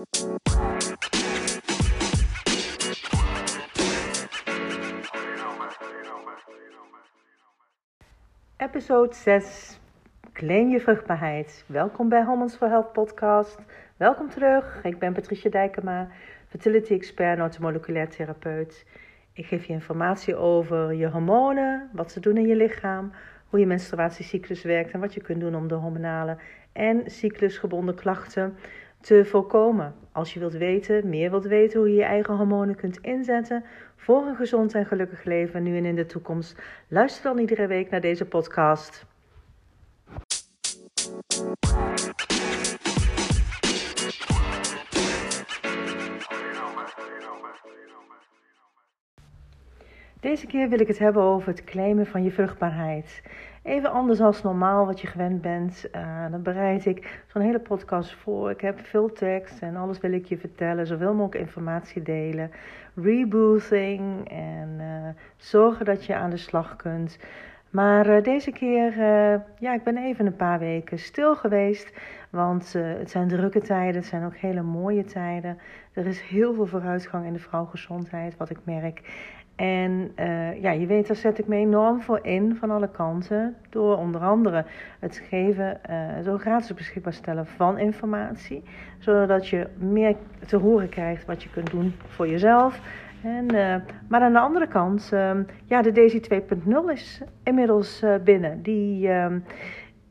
Episode 6. Claim je vruchtbaarheid. Welkom bij Hormones for Health podcast. Welkom terug. Ik ben Patricia Dijkema, fertility expert en automoleculair therapeut. Ik geef je informatie over je hormonen, wat ze doen in je lichaam, hoe je menstruatiecyclus werkt en wat je kunt doen om de hormonale en cyclusgebonden klachten te voorkomen. Als je wilt weten, meer wilt weten hoe je je eigen hormonen kunt inzetten voor een gezond en gelukkig leven nu en in de toekomst, luister dan iedere week naar deze podcast. Deze keer wil ik het hebben over het claimen van je vruchtbaarheid. Even anders dan normaal wat je gewend bent. Uh, dan bereid ik zo'n hele podcast voor. Ik heb veel tekst en alles wil ik je vertellen. Zoveel mogelijk informatie delen. Rebooting en uh, zorgen dat je aan de slag kunt. Maar uh, deze keer, ja, ik ben even een paar weken stil geweest. Want het zijn drukke tijden, het zijn ook hele mooie tijden. Er is heel veel vooruitgang in de vrouwgezondheid, wat ik merk. En uh, ja, je weet, daar zet ik me enorm voor in van alle kanten. Door onder andere het geven, uh, zo gratis beschikbaar stellen van informatie. Zodat je meer te horen krijgt wat je kunt doen voor jezelf. En, uh, maar aan de andere kant, ja, de Daisy 2.0 is inmiddels binnen. Die eh,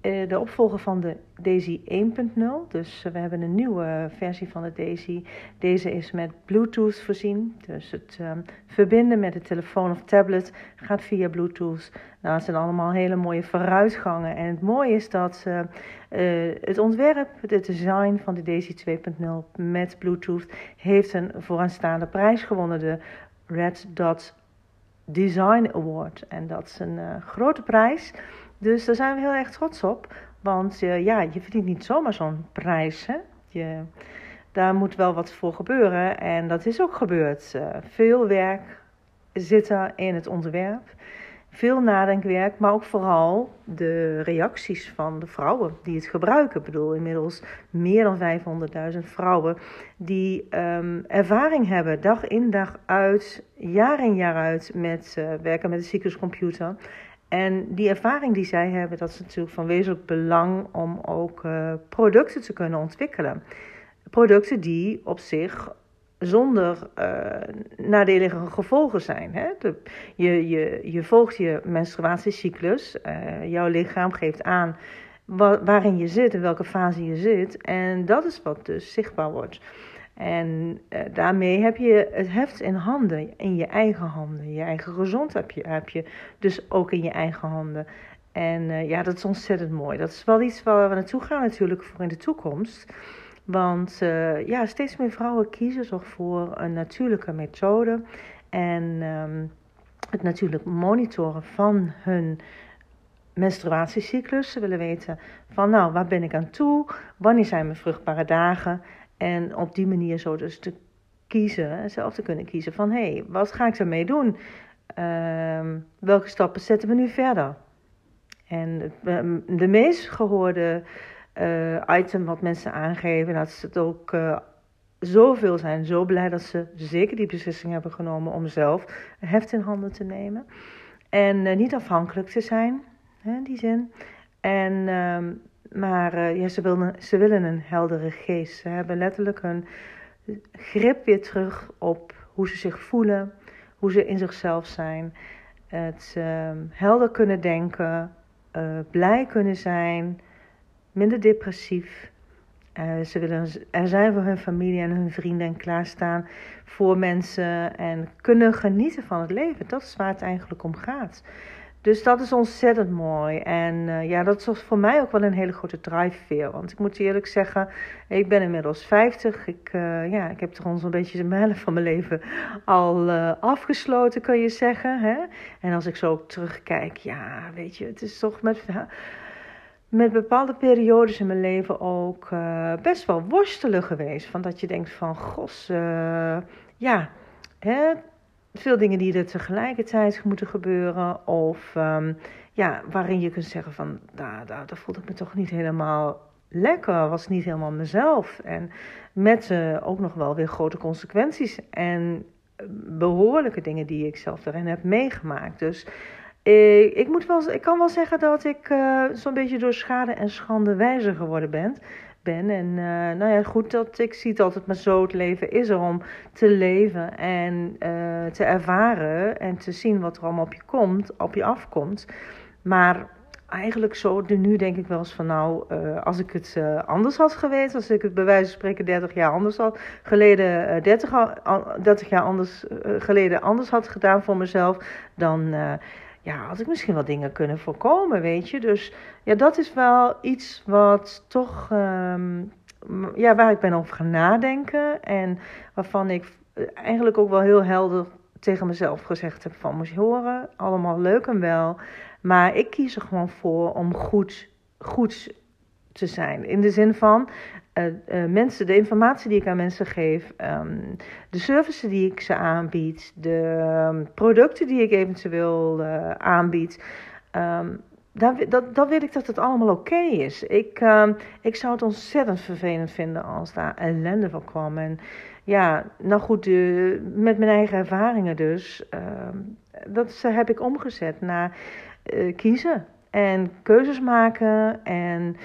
de opvolger van de Daisy 1.0. Dus eh, we hebben een nieuwe versie van de Daisy. Deze is met Bluetooth voorzien. Dus het um, verbinden met de telefoon of tablet gaat via Bluetooth. Nou, het zijn allemaal hele mooie vooruitgangen. En het mooie is dat uh, het ontwerp, het design van de Daisy 2.0 met Bluetooth heeft een vooraanstaande prijs gewonnen. De Red Dot Design Award. En dat is een grote prijs. Dus daar zijn we heel erg trots op. Want uh, ja, je verdient niet zomaar zo'n prijs. Hè? Je, daar moet wel wat voor gebeuren. En dat is ook gebeurd. Uh, veel werk zit er in het ontwerp. Veel nadenkwerk, maar ook vooral de reacties van de vrouwen die het gebruiken. Ik bedoel, inmiddels meer dan 500.000 vrouwen die um, ervaring hebben, dag in dag uit, jaar in jaar uit, met uh, werken met de cycluscomputer. En die ervaring die zij hebben, dat is natuurlijk van wezenlijk belang om ook uh, producten te kunnen ontwikkelen. Producten die op zich zonder uh, nadelige gevolgen zijn. Hè? De, je, je, je volgt je menstruatiecyclus, uh, jouw lichaam geeft aan waarin je zit, in welke fase je zit. En dat is wat dus zichtbaar wordt. En uh, daarmee heb je het heft in handen, in je eigen handen. Je eigen gezondheid heb je, heb je dus ook in je eigen handen. En uh, ja, dat is ontzettend mooi. Dat is wel iets waar we naartoe gaan natuurlijk voor in de toekomst. Want uh, ja, steeds meer vrouwen kiezen toch voor een natuurlijke methode. En um, het natuurlijk monitoren van hun menstruatiecyclus. Ze willen weten van nou, waar ben ik aan toe? Wanneer zijn mijn vruchtbare dagen? En op die manier zo dus te kiezen, zelf te kunnen kiezen van hé, hey, wat ga ik ermee doen? Uh, welke stappen zetten we nu verder? En ehm, de meest gehoorde uh, item wat mensen aangeven, dat ze het ook uh, zoveel zijn, zo blij dat ze zeker die beslissing hebben genomen om zelf heft in handen te nemen. En uh, niet afhankelijk te zijn, in die zin. En uh, maar uh, ja, ze, willen, ze willen een heldere geest. Ze hebben letterlijk hun grip weer terug op hoe ze zich voelen, hoe ze in zichzelf zijn. Het uh, helder kunnen denken, uh, blij kunnen zijn, minder depressief. Uh, ze willen er zijn voor hun familie en hun vrienden en klaarstaan voor mensen en kunnen genieten van het leven. Dat is waar het eigenlijk om gaat. Dus dat is ontzettend mooi. En uh, ja, dat is voor mij ook wel een hele grote drijfveer. Want ik moet eerlijk zeggen, ik ben inmiddels 50. Ik, uh, ja, ik heb toch een beetje de helft van mijn leven al uh, afgesloten, kan je zeggen. Hè? En als ik zo terugkijk, ja, weet je, het is toch met, met bepaalde periodes in mijn leven ook best wel worstelen geweest. Van dat je denkt van, gos, ja, hè, veel dingen die er tegelijkertijd moeten gebeuren. Of um, ja, waarin je kunt zeggen van, daar, daar, daar voel ik me toch niet helemaal lekker, was niet helemaal mezelf. En met uh, ook nog wel weer grote consequenties en behoorlijke dingen die ik zelf daarin heb meegemaakt. Dus ik, ik, moet wel, ik kan wel zeggen dat ik uh, zo'n beetje door schade en schande wijzer geworden ben. Ben. En uh, nou ja, goed, dat, ik zie het altijd maar zo. Het leven is er om te leven en uh, te ervaren en te zien wat er allemaal op je komt, op je afkomt. Maar eigenlijk zo, nu denk ik wel eens van nou, uh, als ik het anders had geweten, als ik het bij wijze van spreken 30 jaar anders had geleden, uh, 30, 30, jaar anders, geleden anders had gedaan voor mezelf, dan ja, had ik misschien wel dingen kunnen voorkomen, weet je. Dus ja, dat is wel iets wat toch, um, ja, waar ik ben over gaan nadenken en waarvan ik eigenlijk ook wel heel helder tegen mezelf gezegd heb van, moet je horen, allemaal leuk en wel, maar ik kies er gewoon voor om goed, goed te zijn. In de zin van uh, uh, mensen, de informatie die ik aan mensen geef, um, de services die ik ze aanbied, de um, producten die ik eventueel uh, aanbied. Um, dat, dat, wil ik dat het allemaal oké is. Ik, ik zou het ontzettend vervelend vinden als daar ellende van kwam. En ja, nou goed, met mijn eigen ervaringen dus. dat heb ik omgezet naar kiezen en keuzes maken en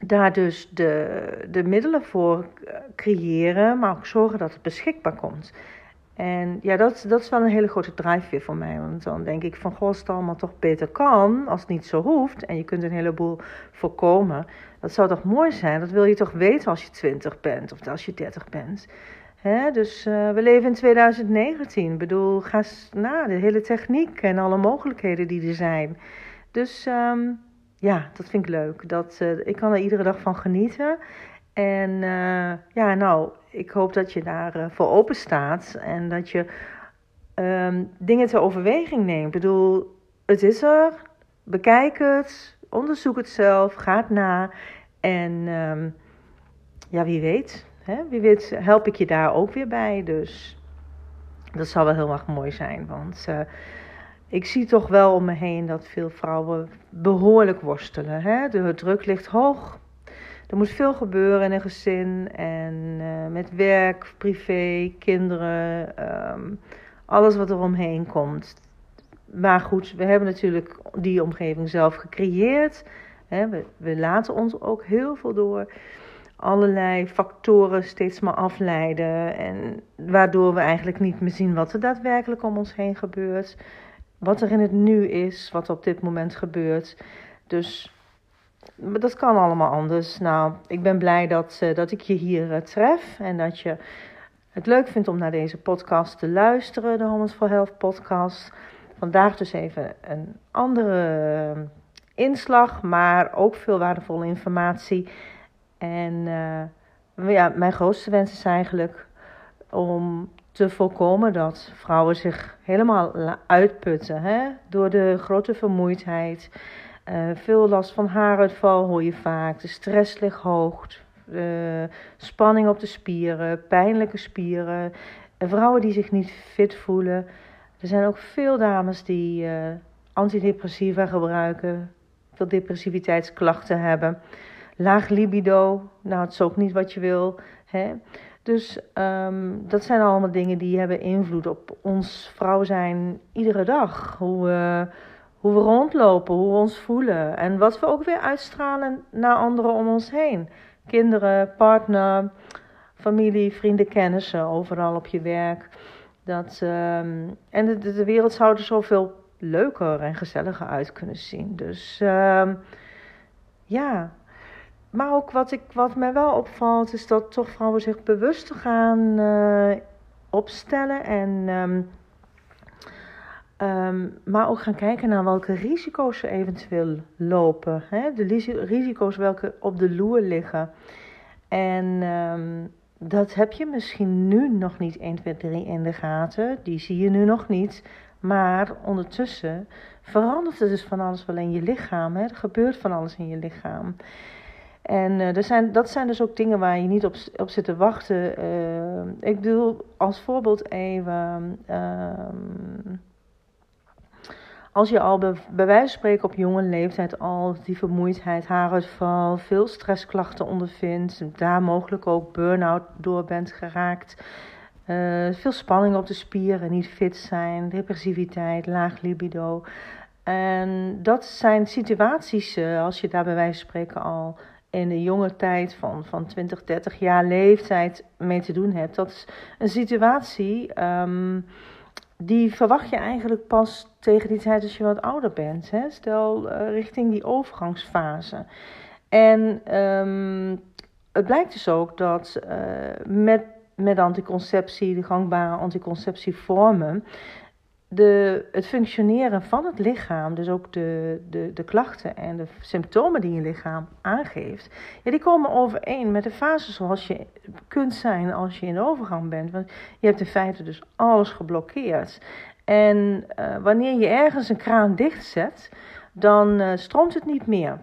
daar dus de, de middelen voor creëren, maar ook zorgen dat het beschikbaar komt. En ja, dat, dat is wel een hele grote drijfveer voor mij. Want dan denk ik van, goh, als het allemaal toch beter kan, als het niet zo hoeft. En je kunt een heleboel voorkomen. Dat zou toch mooi zijn? Dat wil je toch weten als je 20 bent of als je 30 bent. Dus uh, we leven in 2019. Ik bedoel, ga na, de hele techniek en alle mogelijkheden die er zijn. Dus um, ja, dat vind ik leuk. Dat, uh, ik kan er iedere dag van genieten. En uh, ja, nou, ik hoop dat je daar voor open staat en dat je um, dingen ter overweging neemt. Ik bedoel, het is er. Bekijk het, onderzoek het zelf, ga het na. En um, ja, wie weet, Hè? Wie weet help ik je daar ook weer bij. Dus dat zou wel heel erg mooi zijn. Want ik zie toch wel om me heen dat veel vrouwen behoorlijk worstelen. Hè? De druk ligt hoog. Er moet veel gebeuren in een gezin. En uh, met werk, privé, kinderen. Um, alles wat er omheen komt. Maar goed, we hebben natuurlijk die omgeving zelf gecreëerd. Hè? We, we laten ons ook heel veel door allerlei factoren steeds maar afleiden. En waardoor we eigenlijk niet meer zien wat er daadwerkelijk om ons heen gebeurt. Wat er in het nu is, wat op dit moment gebeurt. Dus dat kan allemaal anders. Nou, ik ben blij dat, uh, dat ik je hier uh, tref en dat je het leuk vindt om naar deze podcast te luisteren, de Homens for Health podcast. Vandaag dus even een andere uh, inslag, maar ook veel waardevolle informatie. En ja, mijn grootste wens is eigenlijk om te voorkomen dat vrouwen zich helemaal uitputten hè? door de grote vermoeidheid. Uh, veel last van haaruitval hoor je vaak. De stress ligt hoog. De spanning op de spieren, pijnlijke spieren. En vrouwen die zich niet fit voelen. Er zijn ook veel dames die uh, antidepressiva gebruiken, veel depressiviteitsklachten hebben. Laag libido, nou het is ook niet wat je wil. Hè? Dus um, dat zijn allemaal dingen die hebben invloed op ons vrouw zijn iedere dag. Hoe we, hoe we rondlopen, hoe we ons voelen. En wat we ook weer uitstralen naar anderen om ons heen. Kinderen, partner, familie, vrienden, kennissen, overal op je werk. Dat, um, en de, de, wereld zou er zoveel leuker en gezelliger uit kunnen zien. Dus um, ja, maar ook wat, ik, wat mij wel opvalt, is dat toch vrouwen zich bewust gaan uh, opstellen. En, um, um, maar ook gaan kijken naar welke risico's ze eventueel lopen. Hè? De risico's welke op de loer liggen. En um, dat heb je misschien nu nog niet 1, 2, 3 in de gaten. Die zie je nu nog niet. Maar ondertussen verandert er dus van alles wel in je lichaam. Hè? Er gebeurt van alles in je lichaam. En uh, er zijn, dat zijn dus ook dingen waar je niet op, op zit te wachten. Uh, ik bedoel als voorbeeld even. Uh, als je al bij, bij wijze van spreken op jonge leeftijd al die vermoeidheid, haaruitval, veel stressklachten ondervindt, daar mogelijk ook burn-out door bent geraakt, uh, veel spanning op de spieren, niet fit zijn, depressiviteit, laag libido. En dat zijn situaties, als je daar bij wijze van spreken al in de jonge tijd van, van 20, 30 jaar leeftijd mee te doen hebt. Dat is een situatie um, die verwacht je eigenlijk pas tegen die tijd als je wat ouder bent. Hè? Stel uh, richting die overgangsfase. En um, het blijkt dus ook dat uh, met, met anticonceptie, de gangbare anticonceptievormen, de, het functioneren van het lichaam, dus ook de, de, de klachten en de symptomen die je lichaam aangeeft, ja, die komen overeen met de fase zoals je kunt zijn als je in de overgang bent. Want je hebt in feite dus alles geblokkeerd. En uh, wanneer je ergens een kraan dichtzet, dan uh, stroomt het niet meer.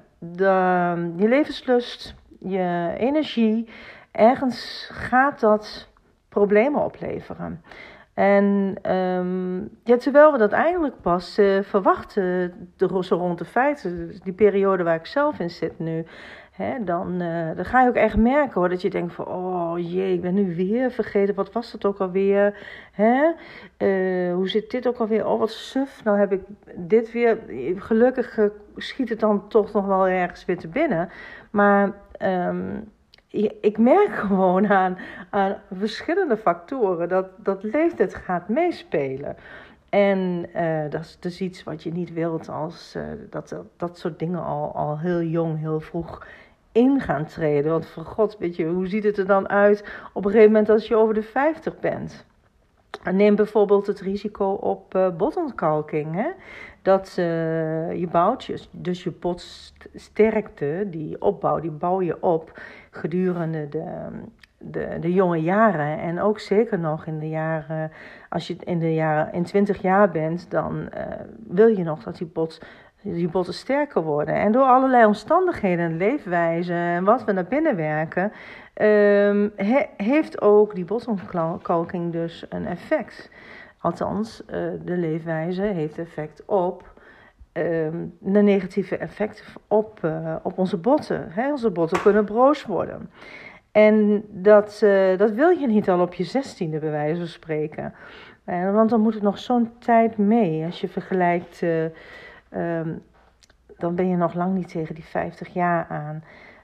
Je levenslust, je energie, ergens gaat dat problemen opleveren. En um, ja, terwijl we dat eigenlijk pas uh, verwachten, de, zo rond de feiten, dus die periode waar ik zelf in zit nu, hè, dan, uh, dan ga je ook echt merken hoor, dat je denkt van, oh jee, ik ben nu weer vergeten, wat was dat ook alweer? Hè? Uh, hoe zit dit ook alweer? Oh, wat suf, nou heb ik dit weer, gelukkig schiet het dan toch nog wel ergens weer te binnen. Maar... Um, ik merk gewoon aan, verschillende factoren dat, dat leeftijd gaat meespelen. En uh, dat is dus iets wat je niet wilt als uh, dat, dat soort dingen al, al heel jong, heel vroeg in gaan treden. Want voor god, weet je, hoe ziet het er dan uit op een gegeven moment als je over de 50 bent? Neem bijvoorbeeld het risico op uh, botontkalking. Hè? Dat je bouwt, dus je botsterkte, die opbouw, die bouw je op gedurende de, de, de jonge jaren. En ook zeker nog in de jaren, als je in de jaren in 20 jaar bent, dan uh, wil je nog dat die bot die botten sterker worden. En door allerlei omstandigheden, leefwijze en wat we naar binnen werken, he, heeft ook die botontkalking dus een effect. Althans, uh, de leefwijze heeft effect op um, de negatieve effecten op, uh, op onze botten. Onze botten kunnen broos worden. En dat, uh, dat wil je niet al op je zestiende, bij wijze van spreken. Uh, want dan moet het nog zo'n tijd mee. Als je vergelijkt, um, dan ben je nog lang niet tegen die 50 jaar aan.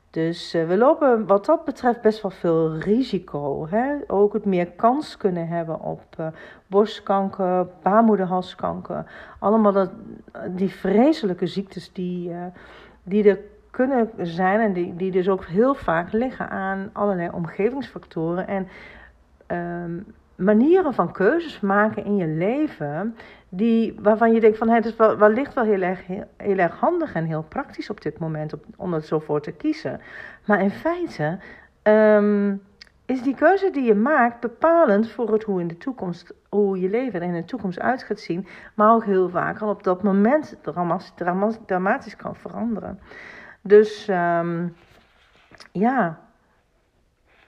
Dus uh, we lopen wat dat betreft best wel veel risico. Hè? Ook het meer kans kunnen hebben op uh, borstkanker, baarmoederhalskanker. Allemaal dat, die vreselijke ziektes die, uh, die er kunnen zijn en die, die dus ook heel vaak liggen aan allerlei omgevingsfactoren. En um, manieren van keuzes maken in je leven. Die, waarvan je denkt van het is wel, wellicht wel heel erg, heel, erg handig en heel praktisch op dit moment op, om er zo voor te kiezen. Maar in feite um, is die keuze die je maakt bepalend voor het hoe in de toekomst, hoe je leven er in de toekomst uit gaat zien. Maar ook heel vaak al op dat moment dramatisch, dramatisch kan veranderen. Dus um, ja.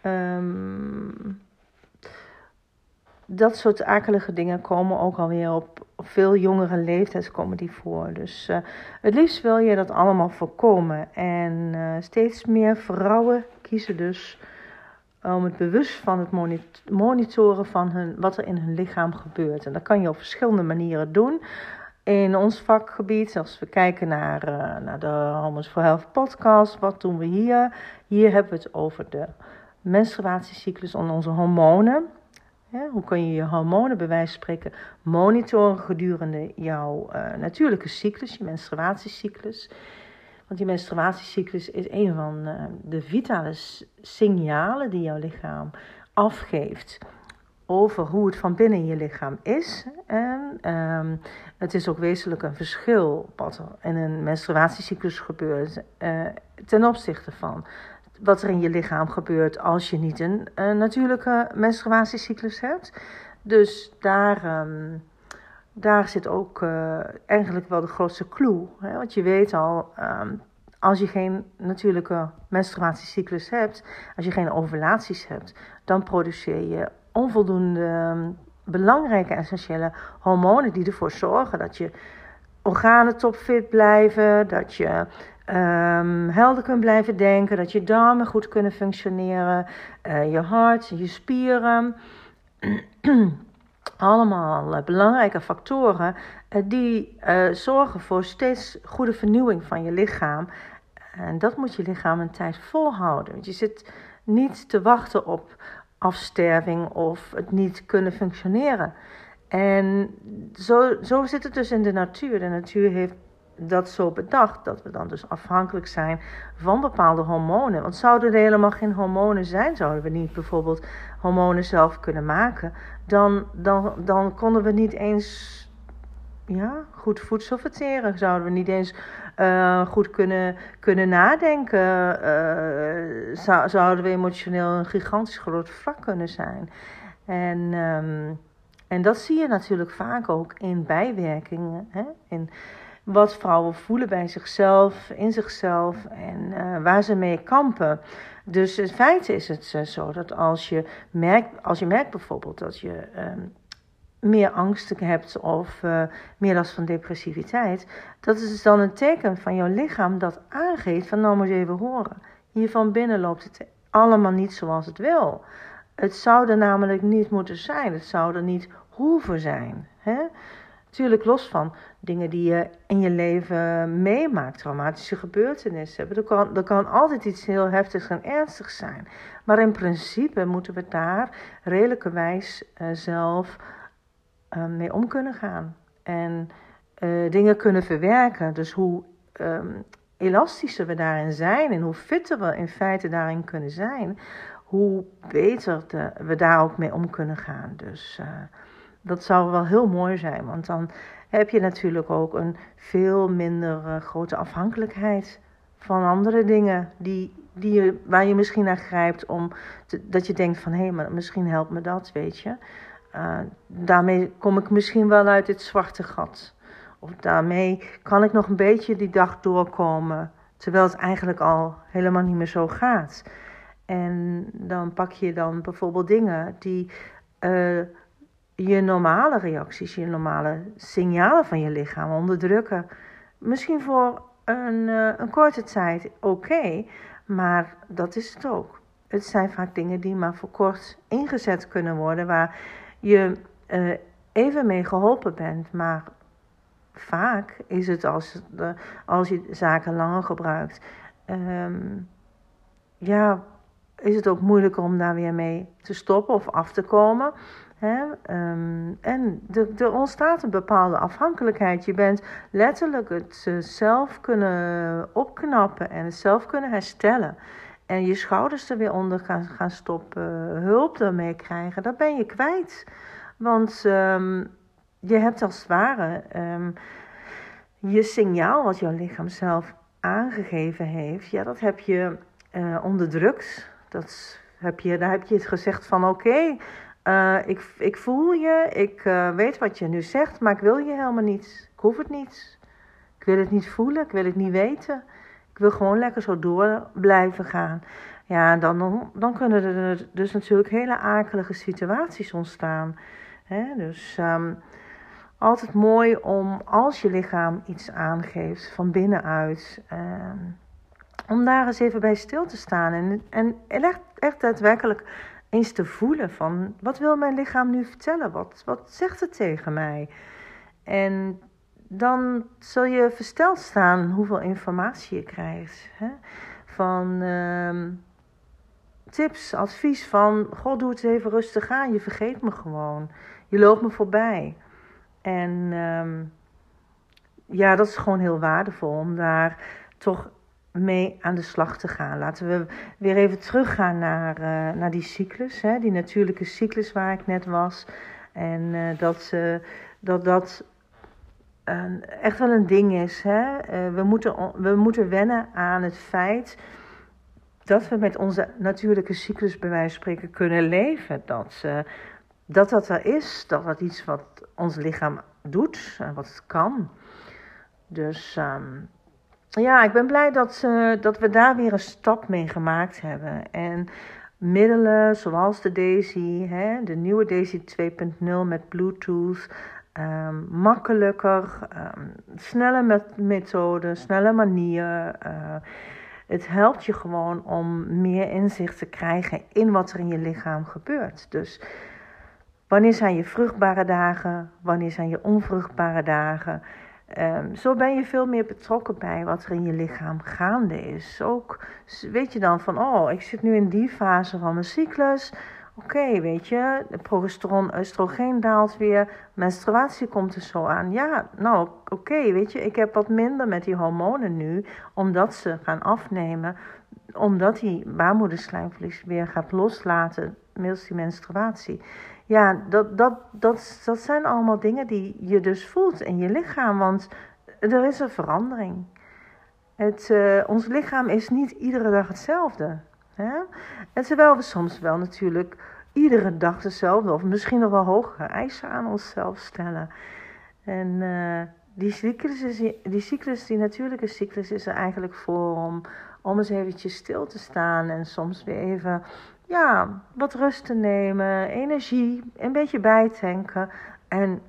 Um, dat soort akelige dingen komen ook alweer op, veel jongere leeftijd komen die voor. Dus uh, het liefst wil je dat allemaal voorkomen. En uh, steeds meer vrouwen kiezen dus om het bewust van het monitoren van hun, wat er in hun lichaam gebeurt. En dat kan je op verschillende manieren doen. In ons vakgebied, als we kijken naar, naar de Hormones for Health podcast, wat doen we hier? Hier hebben we het over de menstruatiecyclus en onze hormonen. Hoe kun je je hormonen bij wijze van spreken monitoren gedurende jouw uh, natuurlijke cyclus, je menstruatiecyclus? Want die menstruatiecyclus is een van uh, de vitale signalen die jouw lichaam afgeeft over hoe het van binnen je lichaam is. En um, het is ook wezenlijk een verschil wat er in een menstruatiecyclus gebeurt uh, ten opzichte van wat er in je lichaam gebeurt als je niet een, een natuurlijke menstruatiecyclus hebt. Dus daar, um, daar zit ook uh, eigenlijk wel de grootste clue. Hè? Want je weet al, um, als je geen natuurlijke menstruatiecyclus hebt, als je geen ovulaties hebt, dan produceer je onvoldoende um, belangrijke essentiële hormonen die ervoor zorgen dat je organen topfit blijven, dat je um, helder kunt blijven denken, dat je darmen goed kunnen functioneren, uh, je hart, je spieren. Allemaal uh, belangrijke factoren uh, die zorgen voor steeds goede vernieuwing van je lichaam. En dat moet je lichaam een tijd volhouden. Want je zit niet te wachten op afsterving of het niet kunnen functioneren. En zo, zo zit het dus in de natuur. De natuur heeft dat zo bedacht dat we dan dus afhankelijk zijn van bepaalde hormonen. Want zouden er helemaal geen hormonen zijn, zouden we niet bijvoorbeeld hormonen zelf kunnen maken, dan, dan, dan konden we niet eens ja, goed voedsel verteren. Zouden we niet eens uh, goed kunnen, kunnen nadenken. Uh, zou, zouden we emotioneel een gigantisch groot vlak kunnen zijn. En, um, en dat zie je natuurlijk vaak ook in bijwerkingen. Hè? Wat vrouwen voelen bij zichzelf, in zichzelf en uh, waar ze mee kampen. Dus in feite is het uh, zo dat als je merkt, als je merkt bijvoorbeeld dat je um, meer angst hebt of uh, meer last van depressiviteit, dat is dus dan een teken van jouw lichaam dat aangeeft van nou moet je even horen. Hier van binnen loopt het allemaal niet zoals het wil. Het zou er namelijk niet moeten zijn. Het zou er niet hoeven zijn. Hè? Natuurlijk los van dingen die je in je leven meemaakt, traumatische gebeurtenissen. Er kan, er kan altijd iets heel heftigs en ernstigs zijn. Maar in principe moeten we daar redelijkerwijs uh, zelf uh, mee om kunnen gaan. En uh, dingen kunnen verwerken. Dus hoe um, elastischer we daarin zijn en hoe fitter we in feite daarin kunnen zijn, hoe beter we daar ook mee om kunnen gaan. Dus dat zou wel heel mooi zijn, want dan heb je natuurlijk ook een veel minder uh, grote afhankelijkheid van andere dingen die, die je, waar je misschien naar grijpt om dat je denkt van hé, hey, maar misschien helpt me dat, weet je. Uh, daarmee kom ik misschien wel uit dit zwarte gat. Of daarmee kan ik nog een beetje die dag doorkomen, terwijl het eigenlijk al helemaal niet meer zo gaat. En dan pak je dan bijvoorbeeld dingen die uh, je normale reacties, je normale signalen van je lichaam onderdrukken. Misschien voor een, uh, een korte tijd oké, maar dat is het ook. Het zijn vaak dingen die maar voor kort ingezet kunnen worden, waar je uh, even mee geholpen bent. Maar vaak is het als, als je zaken langer gebruikt, um, ja, is het ook moeilijker om daar weer mee te stoppen of af te komen. Um, en er ontstaat een bepaalde afhankelijkheid. Je bent letterlijk het uh, zelf kunnen opknappen en het zelf kunnen herstellen. En je schouders er weer onder gaan, gaan stoppen, hulp ermee krijgen, dat ben je kwijt. Want um, je hebt als het ware um, je signaal wat jouw lichaam zelf aangegeven heeft, ja, dat heb je uh, onderdrukt. Dat heb je, daar heb je het gezegd van oké, uh, ik, ik voel je, ik uh, weet wat je nu zegt, maar ik wil je helemaal niet. Ik hoef het niet. Ik wil het niet voelen, ik wil het niet weten. Ik wil gewoon lekker zo door blijven gaan. Ja, dan, dan kunnen er dus natuurlijk hele akelige situaties ontstaan. Dus um, altijd mooi om als je lichaam iets aangeeft van binnenuit, um, om daar eens even bij stil te staan en, en echt, echt daadwerkelijk eens te voelen van wat wil mijn lichaam nu vertellen? Wat, wat zegt het tegen mij? En dan zul je versteld staan hoeveel informatie je krijgt. Hè? Van uh, tips, advies van, god doe het even rustig aan, je vergeet me gewoon. Je loopt me voorbij. En um, ja, dat is gewoon heel waardevol om daar toch mee aan de slag te gaan. Laten we weer even teruggaan naar, uh, naar die cyclus, hè, die natuurlijke cyclus waar ik net was. En uh, dat, uh, dat dat echt wel een ding is. Hè? we, moeten, we moeten wennen aan het feit dat we met onze natuurlijke cyclus bij wijze van spreken kunnen leven. Dat, dat dat er is, dat dat iets wat ons lichaam doet en wat het kan. Dus um, ja, ik ben blij dat, uh, dat we daar weer een stap mee gemaakt hebben. En middelen zoals de Daisy, hè, de nieuwe Daisy 2.0 met Bluetooth, um, makkelijker, um, snelle met methode, snelle manier. Uh, het helpt je gewoon om meer inzicht te krijgen in wat er in je lichaam gebeurt. Dus wanneer zijn je vruchtbare dagen? Wanneer zijn je onvruchtbare dagen? Um, zo ben je veel meer betrokken bij wat er in je lichaam gaande is. Ook weet je dan van, oh, ik zit nu in die fase van mijn cyclus. Oké, weet je, de progesteron, oestrogeen daalt weer, menstruatie komt er zo aan. Ja, nou oké, weet je, ik heb wat minder met die hormonen nu, omdat ze gaan afnemen, omdat die baarmoederslijmvlies weer gaat loslaten middels die menstruatie. Ja, dat, dat, dat, dat zijn allemaal dingen die je dus voelt in je lichaam, want er is een verandering. Het, uh, ons lichaam is niet iedere dag hetzelfde. Hè? En terwijl we soms wel natuurlijk iedere dag dezelfde, of misschien nog wel hogere eisen aan onszelf stellen. En uh, die, cyclus is, die cyclus, die natuurlijke cyclus, is er eigenlijk voor om, om eens eventjes stil te staan en soms weer even ja, wat rust te nemen, energie, een beetje bijtanken. En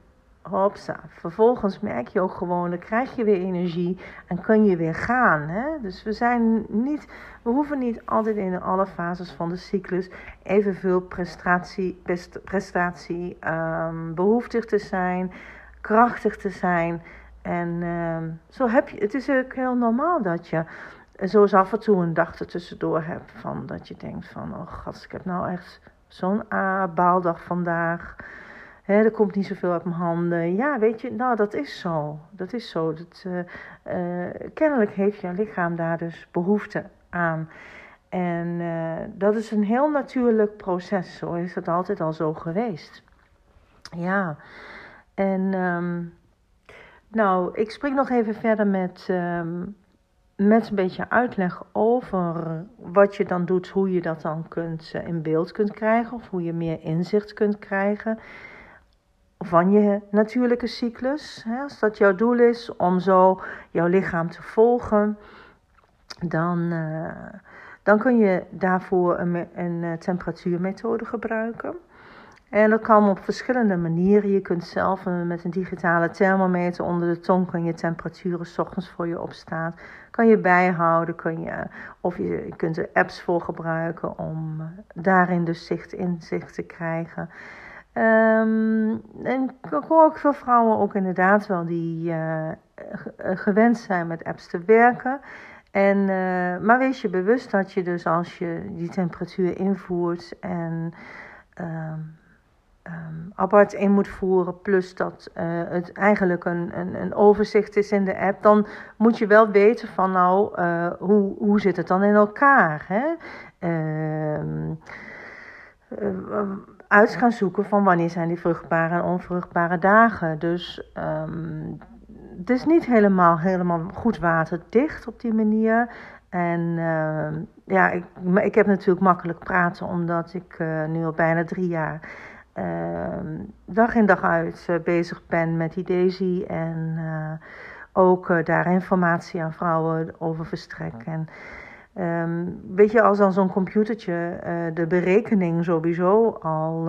hopsa, vervolgens merk je ook gewoon, dan krijg je weer energie en kun je weer gaan. Hè? Dus we zijn niet, we hoeven niet altijd in alle fases van de cyclus evenveel prestatie, prestatie um, behoeftig te zijn, krachtig te zijn. En um, zo heb je, het is ook heel normaal dat je zo eens af en toe een dag ertussendoor hebt van dat je denkt van, oh god, ik heb nou echt zo'n baaldag vandaag. Er komt niet zoveel uit mijn handen. Ja, weet je, nou dat is zo. Dat is zo. Dat, uh, uh, kennelijk heeft je lichaam daar dus behoefte aan. En uh, dat is een heel natuurlijk proces. Zo is het altijd al zo geweest. Ja, en um, nou, ik spring nog even verder met, um, met een beetje uitleg over wat je dan doet, hoe je dat dan kunt in beeld kunt krijgen, of hoe je meer inzicht kunt krijgen van je natuurlijke cyclus. Als dat jouw doel is om zo jouw lichaam te volgen, dan, uh, dan kun je daarvoor een, een eh, temperatuurmethode gebruiken. En dat kan op verschillende manieren. Je kunt zelf met een digitale thermometer onder de tong kan je temperaturen s ochtends voor je opstaan. Kan je bijhouden, kun je, of je, kunt er apps voor gebruiken om daarin dus zicht, inzicht te krijgen. Um, en ik hoor ook veel vrouwen ook inderdaad wel die uh, gewend zijn met apps te werken. En, uh, maar wees je bewust dat je dus als je die temperatuur invoert en um, um, apart in moet voeren, plus dat uh, het eigenlijk een, een, een, overzicht is in de app, dan moet je wel weten van nou, uh, hoe, hoe zit het dan in elkaar? Hè? Uh, uit gaan zoeken van wanneer zijn die vruchtbare en onvruchtbare dagen. Dus um, het is niet helemaal, helemaal goed waterdicht op die manier. En ja, ik, ik heb natuurlijk makkelijk praten omdat ik nu al bijna drie jaar uh, dag in dag uit uh, bezig ben met die Daisy. En ook daar informatie aan vrouwen over verstrek. En Um, weet je, als dan zo'n computertje de berekening sowieso al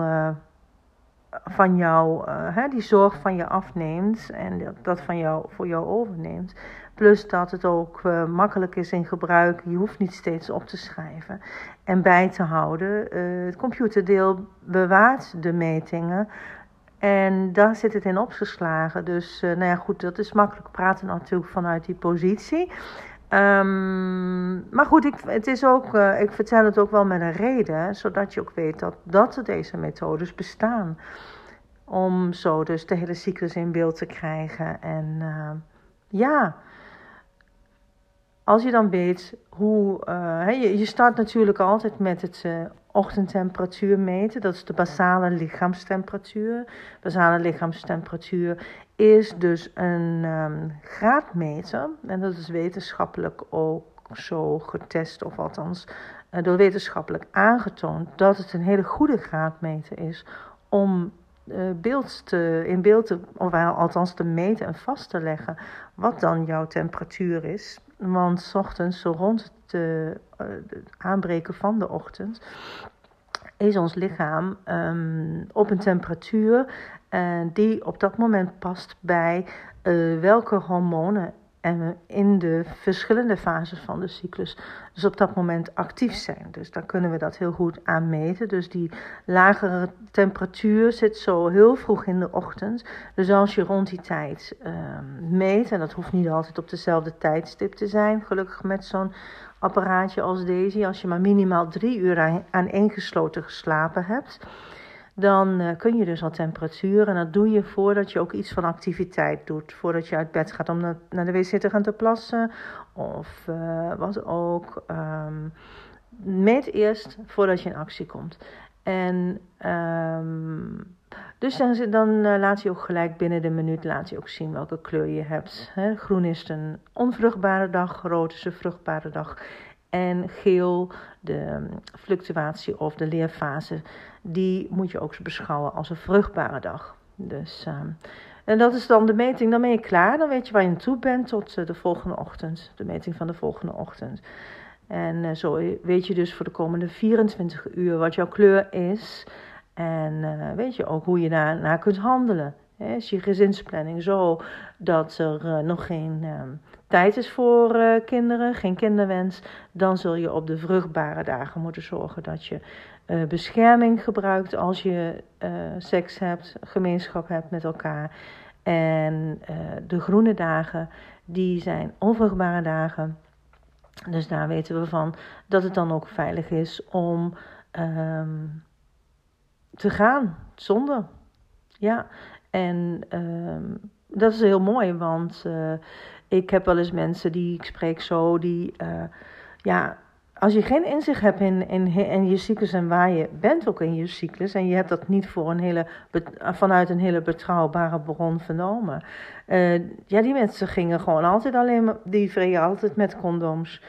van jou, hè, die zorg van je afneemt en dat, dat van jou voor jou overneemt. Plus dat het ook makkelijk is in gebruik. Je hoeft niet steeds op te schrijven en bij te houden. het computerdeel bewaart de metingen. En daar zit het in opgeslagen. Dus nou ja, goed, dat is makkelijk praten natuurlijk vanuit die positie. Um, maar goed, ik, het is ook, ik vertel het ook wel met een reden, zodat je ook weet dat, dat er deze methodes bestaan. Om zo dus de hele cyclus in beeld te krijgen. En ja, als je dan weet hoe. Uh, je, je start natuurlijk altijd met het ochtendtemperatuur meten. Dat is de basale lichaamstemperatuur. Basale lichaamstemperatuur is dus een um, graadmeter. En dat is wetenschappelijk ook zo getest, of althans uh, door wetenschappelijk aangetoond, dat het een hele goede graadmeter is om uh, beeld te, in beeld te, of althans te meten en vast te leggen wat dan jouw temperatuur is. Want s ochtends, zo rond het, het aanbreken van de ochtend, is ons lichaam ehm, op een temperatuur uh, die op dat moment past bij uh, welke hormonen en in de verschillende fases van de cyclus dus op dat moment actief zijn. Dus daar kunnen we dat heel goed aan meten. Dus die lagere temperatuur zit zo heel vroeg in de ochtend. Dus als je rond die tijd uh, meet, en dat hoeft niet altijd op dezelfde tijdstip te zijn, gelukkig met zo'n apparaatje als deze, als je maar minimaal drie uur aan één gesloten geslapen hebt dan uh, kun je dus al temperatuur. En dat doe je voordat je ook iets van activiteit doet. Voordat je uit bed gaat om naar, de wc te gaan te plassen. Of uh, wat ook. Um, meet eerst voordat je in actie komt. En um, dus dan, dan uh, laat je ook gelijk binnen de minuut laat je ook zien welke kleur je hebt. He, groen is een onvruchtbare dag, rood is een vruchtbare dag. En geel, de fluctuatie of de leerfase, die moet je ook beschouwen als een vruchtbare dag. Dus, uh, en dat is dan de meting, dan ben je klaar. Dan weet je waar je naartoe bent tot uh, de volgende ochtend. De meting van de volgende ochtend. En uh, zo weet je dus voor de komende 24 uur wat jouw kleur is. En eh, weet je ook hoe je daarna kunt handelen. Is je gezinsplanning zo dat er nog geen ehm, tijd is voor uh, kinderen, geen kinderwens, dan zul je op de vruchtbare dagen moeten zorgen dat je uh, bescherming gebruikt als je seks hebt, gemeenschap hebt met elkaar. En de groene dagen, die zijn onvruchtbare dagen. Dus daar weten we van dat het dan ook veilig is om um, te gaan zonder. Ja, en um, dat is heel mooi, want ik heb wel eens mensen die ik spreek zo, die, uh, ja, als je geen inzicht hebt in, in, je cyclus en waar je bent ook in je cyclus, en je hebt dat niet voor een hele, vanuit een hele betrouwbare bron vernomen. Uh, ja, die mensen gingen gewoon altijd alleen die vreden altijd met condooms.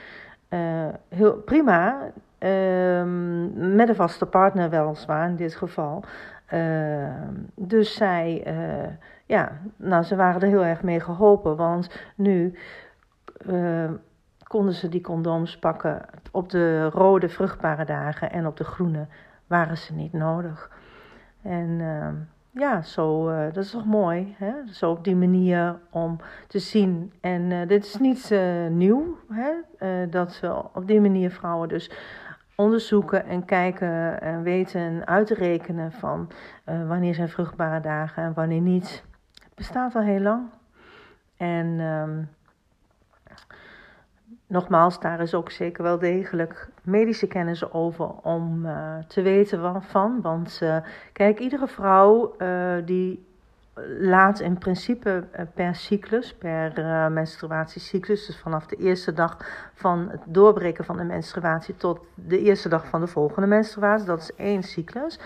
Heel prima, ehm, met een vaste partner weliswaar in dit geval. Ehm, dus zij ja, nou, ze waren er heel erg mee geholpen, want nu uh, konden ze die condooms pakken op de rode vruchtbare dagen en op de groene waren ze niet nodig. En uh, ja, zo, uh, dat is toch mooi, hè? zo op die manier om te zien. En dit is niet nieuw, hè? dat we op die manier vrouwen dus onderzoeken en kijken en weten en uitrekenen van wanneer zijn vruchtbare dagen en wanneer niet bestaat al heel lang. En um, nogmaals, daar is ook zeker wel degelijk medische kennis over om uh, te weten waarvan. Want kijk, iedere vrouw die laat in principe per cyclus, per menstruatiecyclus, dus vanaf de eerste dag van het doorbreken van de menstruatie tot de eerste dag van de volgende menstruatie, dat is één cyclus,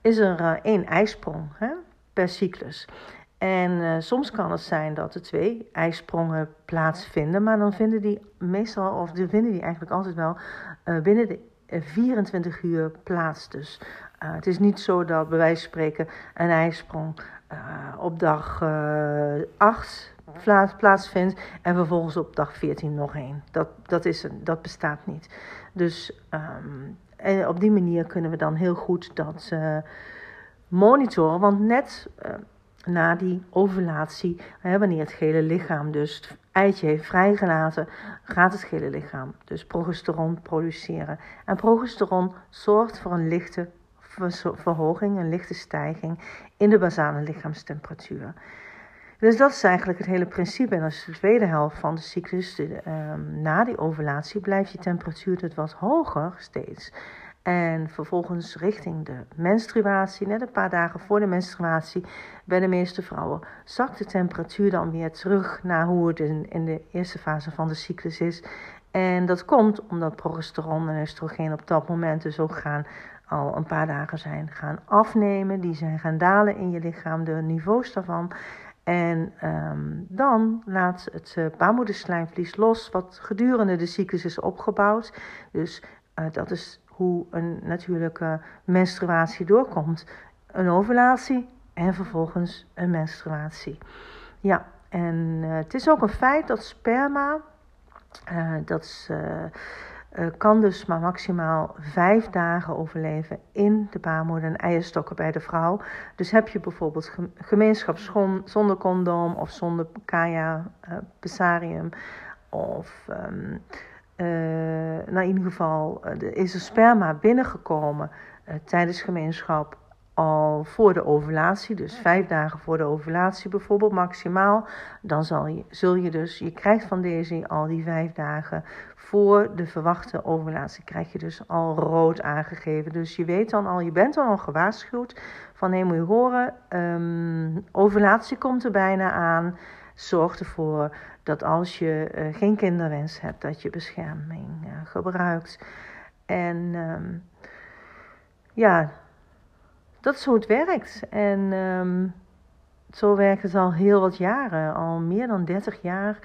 is er één ijsprong hè, per cyclus. En soms kan het zijn dat er twee ijsprongen plaatsvinden, maar dan vinden die meestal, of vinden die eigenlijk altijd wel binnen de 24 uur plaats. Dus uh, het is niet zo dat bij wijze van spreken een ijsprong op dag 8 plaatsvindt en vervolgens op dag 14 nog één. Dat, dat, is, dat bestaat niet. Dus um, en op die manier kunnen we dan heel goed dat monitoren, want net na die ovulatie, wanneer het gele lichaam dus het eitje heeft vrijgelaten, gaat het gele lichaam dus progesteron produceren. En progesteron zorgt voor een lichte verhoging, een lichte stijging in de basale lichaamstemperatuur. Dus dat is eigenlijk het hele principe. En als de tweede helft van de cyclus, de, um, na die ovulatie, blijft je temperatuur het wat hoger steeds. En vervolgens richting de menstruatie, net een paar dagen voor de menstruatie, bij de meeste vrouwen, zakt de temperatuur dan weer terug naar hoe het in, de eerste fase van de cyclus is. En dat komt omdat progesteron en oestrogeen op dat moment dus ook gaan al een paar dagen zijn gaan afnemen. Die zijn gaan dalen in je lichaam, de niveaus daarvan. En um, dan laat het uh, baarmoederslijmvlies los, wat gedurende de cyclus is opgebouwd. Dus uh, dat is hoe een natuurlijke menstruatie doorkomt. Een ovulatie en vervolgens een menstruatie. Ja, en uh, het is ook een feit dat sperma, uh, dat is, uh, kan dus maar maximaal vijf dagen overleven in de baarmoeder en eierstokken bij de vrouw. Dus heb je bijvoorbeeld gemeenschap zonder condoom of zonder kaya, pesarium of um, nou in ieder geval is er sperma binnengekomen tijdens gemeenschap al voor de ovulatie, dus vijf dagen voor de ovulatie bijvoorbeeld maximaal, dan zal je, zul je dus, je krijgt van deze al die vijf dagen voor de verwachte ovulatie, krijg je dus al rood aangegeven. Dus je weet dan al, je bent dan al gewaarschuwd van hé, moet je horen, um, ovulatie komt er bijna aan. Zorg ervoor dat als je uh, geen kinderwens hebt, dat je bescherming uh, gebruikt. En um, ja, dat is hoe het werkt. En um, zo werkt het al heel wat jaren, al meer dan 30 jaar.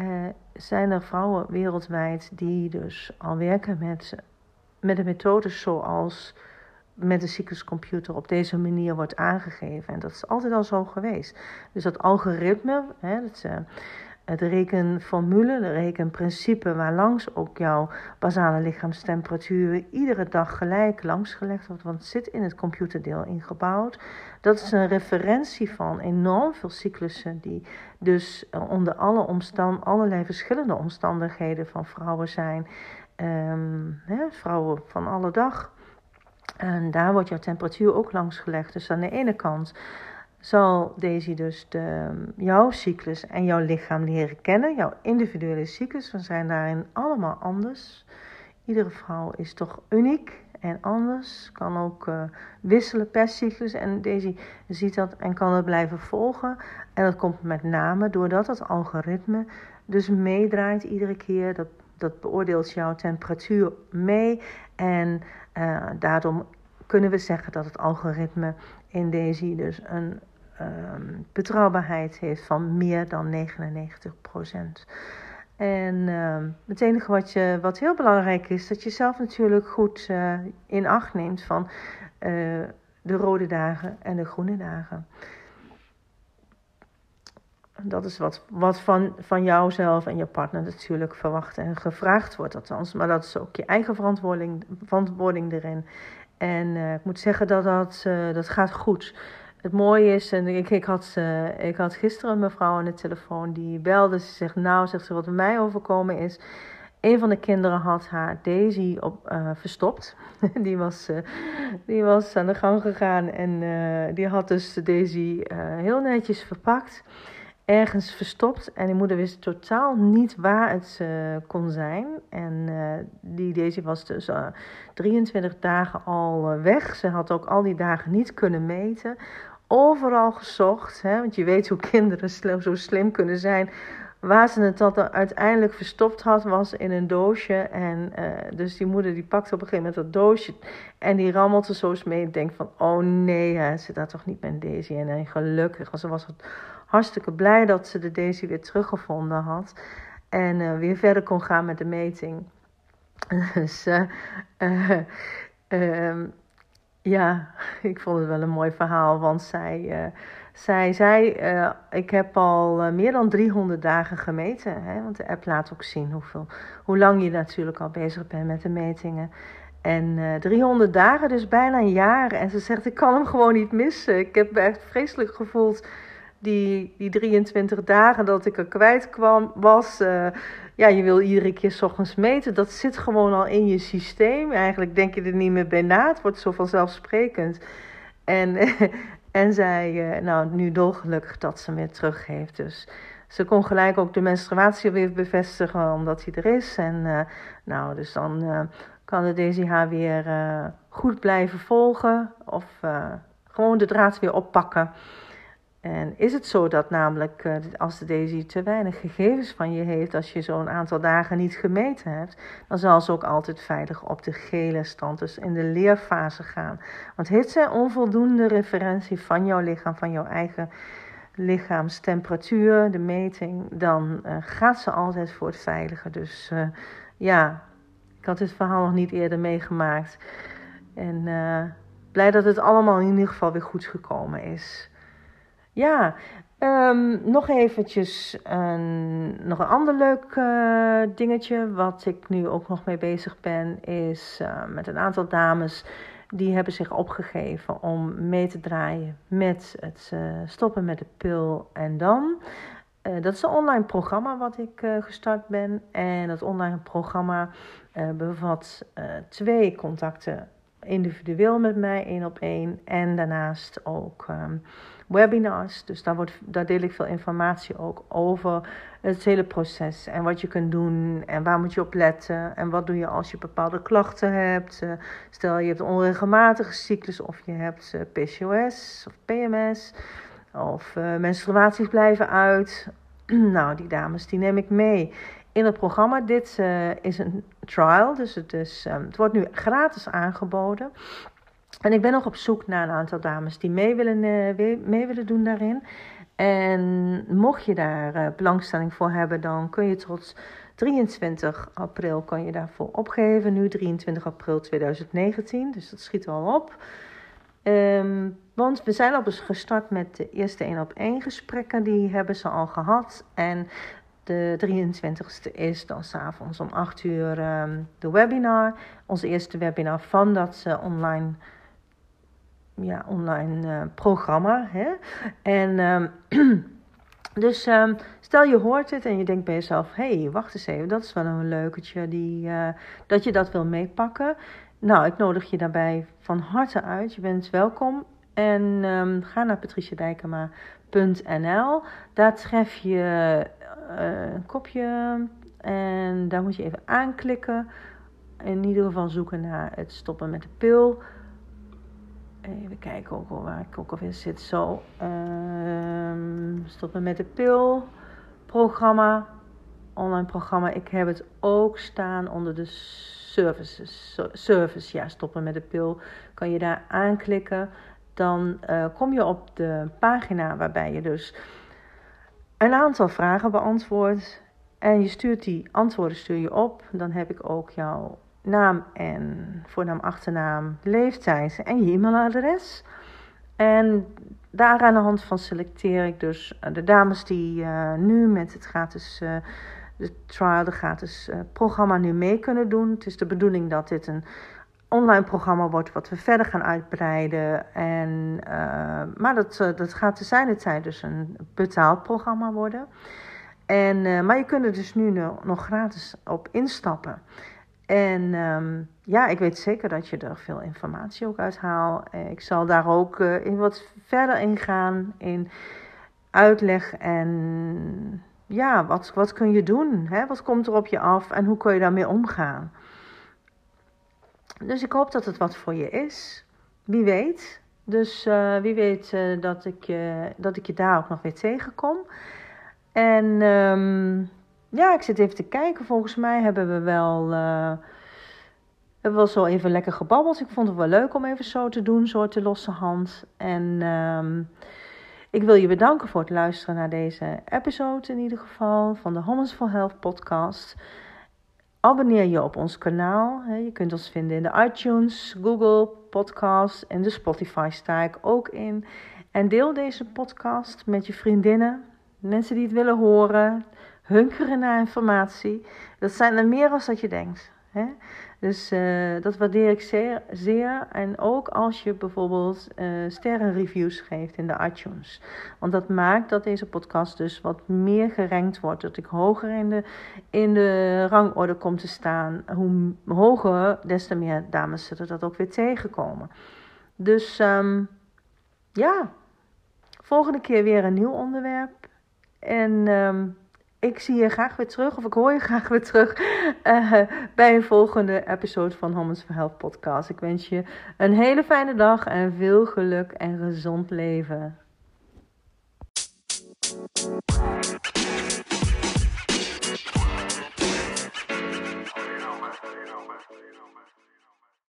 Uh, zijn er vrouwen wereldwijd die dus al werken met, met een methode zoals met de cycluscomputer op deze manier wordt aangegeven. En dat is altijd al zo geweest. Dus dat algoritme, hè, dat, het rekenformule, de rekenprincipe waarlangs ook jouw basale lichaamstemperatuur iedere dag gelijk langsgelegd wordt, want het zit in het computerdeel ingebouwd. Dat is een referentie van enorm veel cyclussen die dus eh, onder alle omstand, allerlei verschillende omstandigheden van vrouwen zijn. Um, hè, vrouwen van alle dag. En daar wordt jouw temperatuur ook langs gelegd. Dus aan de ene kant zal Daisy dus de, jouw cyclus en jouw lichaam leren kennen, jouw individuele cyclus. We zijn daarin allemaal anders. Iedere vrouw is toch uniek en anders, kan ook uh, wisselen per cyclus. En Daisy ziet dat en kan het blijven volgen. En dat komt met name doordat het algoritme dus meedraait iedere keer. Dat, dat beoordeelt jouw temperatuur mee. En uh, daarom kunnen we zeggen dat het algoritme in Daisy dus een um, betrouwbaarheid heeft van meer dan 99% En uh, het enige wat, je, wat heel belangrijk is, dat je zelf natuurlijk goed uh, in acht neemt van uh, de rode dagen en de groene dagen. Dat is wat, wat van, van jouzelf en je partner natuurlijk verwacht en gevraagd wordt, althans. Maar dat is ook je eigen verantwoording, verantwoording erin. En uh, ik moet zeggen dat dat, uh, dat gaat goed het mooie is, en ik, ik, had, uh, ik had gisteren een mevrouw aan de telefoon die belde. Ze zegt, nou, zegt ze, wat mij overkomen is. Een van de kinderen had haar Daisy op, uh, verstopt. die, was, uh, die was aan de gang gegaan en die had dus Daisy heel netjes verpakt. Ergens verstopt en die moeder wist totaal niet waar het kon zijn. En die Daisy was dus 23 dagen al weg. Ze had ook al die dagen niet kunnen meten overal gezocht. Hè, want je weet hoe kinderen zo slim kunnen zijn. Waar ze het dan uiteindelijk verstopt had, was in een doosje. En uh, dus die moeder die pakte op een gegeven moment dat doosje. En die rammelde zo eens mee. En denkt van, oh nee, hè, ze daar toch niet met Daisy. En, en gelukkig, ze was hartstikke blij dat ze de Daisy weer teruggevonden had. En uh, weer verder kon gaan met de meting. dus uh, ja, ik vond het wel een mooi verhaal, want zij, uh, zij zei: uh, Ik heb al uh, meer dan 300 dagen gemeten. Hè, want de app laat ook zien hoeveel, hoe lang je natuurlijk al bezig bent met de metingen. En 300 dagen, dus bijna een jaar. En ze zegt: Ik kan hem gewoon niet missen. Ik heb me echt vreselijk gevoeld die, die 23 dagen dat ik er kwijt kwam, was. Ja, je wil iedere keer s ochtends meten. Dat zit gewoon al in je systeem. Eigenlijk denk je er niet meer bij na. Het wordt zo vanzelfsprekend. En, en zij, uh, nou, nu dolgelukkig dat ze me terug heeft. Dus ze kon gelijk ook de menstruatie weer bevestigen, omdat hij er is. En uh, nou, dus dan kan de DCH weer goed blijven volgen. Of gewoon de draad weer oppakken. En is het zo dat namelijk eh, als de Daisy te weinig gegevens van je heeft, als je zo'n aantal dagen niet gemeten hebt, dan zal ze ook altijd veilig op de gele stand, dus in de leerfase gaan. Want heeft zij onvoldoende referentie van jouw lichaam, van jouw eigen lichaamstemperatuur, de meting, dan uh, gaat ze altijd voor het veilige. Dus uh, ja, ik had dit verhaal nog niet eerder meegemaakt. En blij dat het allemaal in ieder geval weer goed gekomen is. Ja, Um, nog eventjes een, nog een ander leuk uh, dingetje wat ik nu ook nog mee bezig ben, is uh, met een aantal dames die hebben zich opgegeven om mee te draaien met het uh, stoppen met de pil en dan. dat is een online programma wat ik gestart ben en dat online programma bevat twee contacten individueel met mij, één op één en daarnaast ook. Webinars. Dus daar, wordt, daar deel ik veel informatie ook over het hele proces. En wat je kunt doen en waar moet je op letten. En wat doe je als je bepaalde klachten hebt. Eh, stel je hebt onregelmatige cyclus of je hebt eh, PCOS of PMS. Of uh, menstruaties blijven uit. nou, die dames die neem ik mee in het programma. Dit is een trial, dus het, is, um, het wordt nu gratis aangeboden. En ik ben nog op zoek naar een aantal dames die mee willen, uh, mee willen doen daarin. En mocht je daar uh, belangstelling voor hebben, dan kun je tot 23 april kan je daarvoor opgeven. Nu 23 april 2019, dus dat schiet al op. Um, want we zijn al gestart met de eerste 1 op 1 gesprekken, die hebben ze al gehad. En de 23ste is dan s'avonds om 8 uur um, de webinar. Onze eerste webinar van dat uh, online ja, online uh, programma. Hè? En um, dus um, stel je hoort het en je denkt bij jezelf: hé, hey, wacht eens even, dat is wel een leuketje die, uh, dat je dat wil meepakken. Nou, ik nodig je daarbij van harte uit. Je bent welkom. En um, ga naar patriciadijkema.nl. Daar tref je uh, een kopje en daar moet je even aanklikken. In ieder geval zoeken naar het stoppen met de pil. Even kijken ook waar ik ook alweer zit. Zo. Um, stoppen met de pil. Programma. Online programma. Ik heb het ook staan onder de services. Service. Ja, stoppen met de pil. Kan je daar aanklikken. Dan uh, kom je op de pagina waarbij je dus een aantal vragen beantwoordt. En je stuurt die antwoorden stuur je op. Dan heb ik ook jouw naam en voornaam, achternaam, leeftijd en je e-mailadres. En daar aan de hand van selecteer ik dus eh, de dames die uh, nu met het gratis uh, de trial, de gratis programma nu mee kunnen doen. Het is de bedoeling dat dit een online programma wordt wat we verder gaan uitbreiden. En, maar dat, dat gaat te zijn tijd dus een betaald programma worden. En, maar je kunt er dus nu nog gratis op instappen. En um, ja, ik weet zeker dat je er veel informatie ook uit haalt. Eh, ik zal daar ook uh, in wat verder in gaan in uitleg en ja, wat, wat kun je doen? Hè? Wat komt er op je af en hoe kun je daarmee omgaan? Dus ik hoop dat het wat voor je is. Wie weet. Dus uh, wie weet dat, ik, dat ik je daar ook nog weer tegenkom. En um, ja, ik zit even te kijken. Volgens mij hebben we wel, uh, hebben we wel zo even lekker gebabbeld. Ik vond het wel leuk om even zo te doen, zo te losse hand. En um, ik wil je bedanken voor het luisteren naar deze episode in ieder geval van de Homens for Health podcast. Abonneer je op ons kanaal. Je kunt ons vinden in de iTunes, Google Podcast en de Spotify sta ik ook in. En deel deze podcast met je vriendinnen, mensen die het willen horen hunkeren naar informatie. Dat zijn er meer dan dat je denkt. Hè? Dus uh, dat waardeer ik zeer, zeer. En ook als je bijvoorbeeld uh, sterrenreviews geeft in de iTunes. Want dat maakt dat deze podcast dus wat meer gerankt wordt. Dat ik hoger in de, in de rangorde kom te staan. Hoe hoger, des te meer dames zullen dat ook weer tegenkomen. Dus um, ja, volgende keer weer een nieuw onderwerp. En um, ik zie je graag weer terug, of ik hoor je graag weer terug uh, bij een volgende episode van Homens for Health podcast. Ik wens je een hele fijne dag en veel geluk en gezond leven.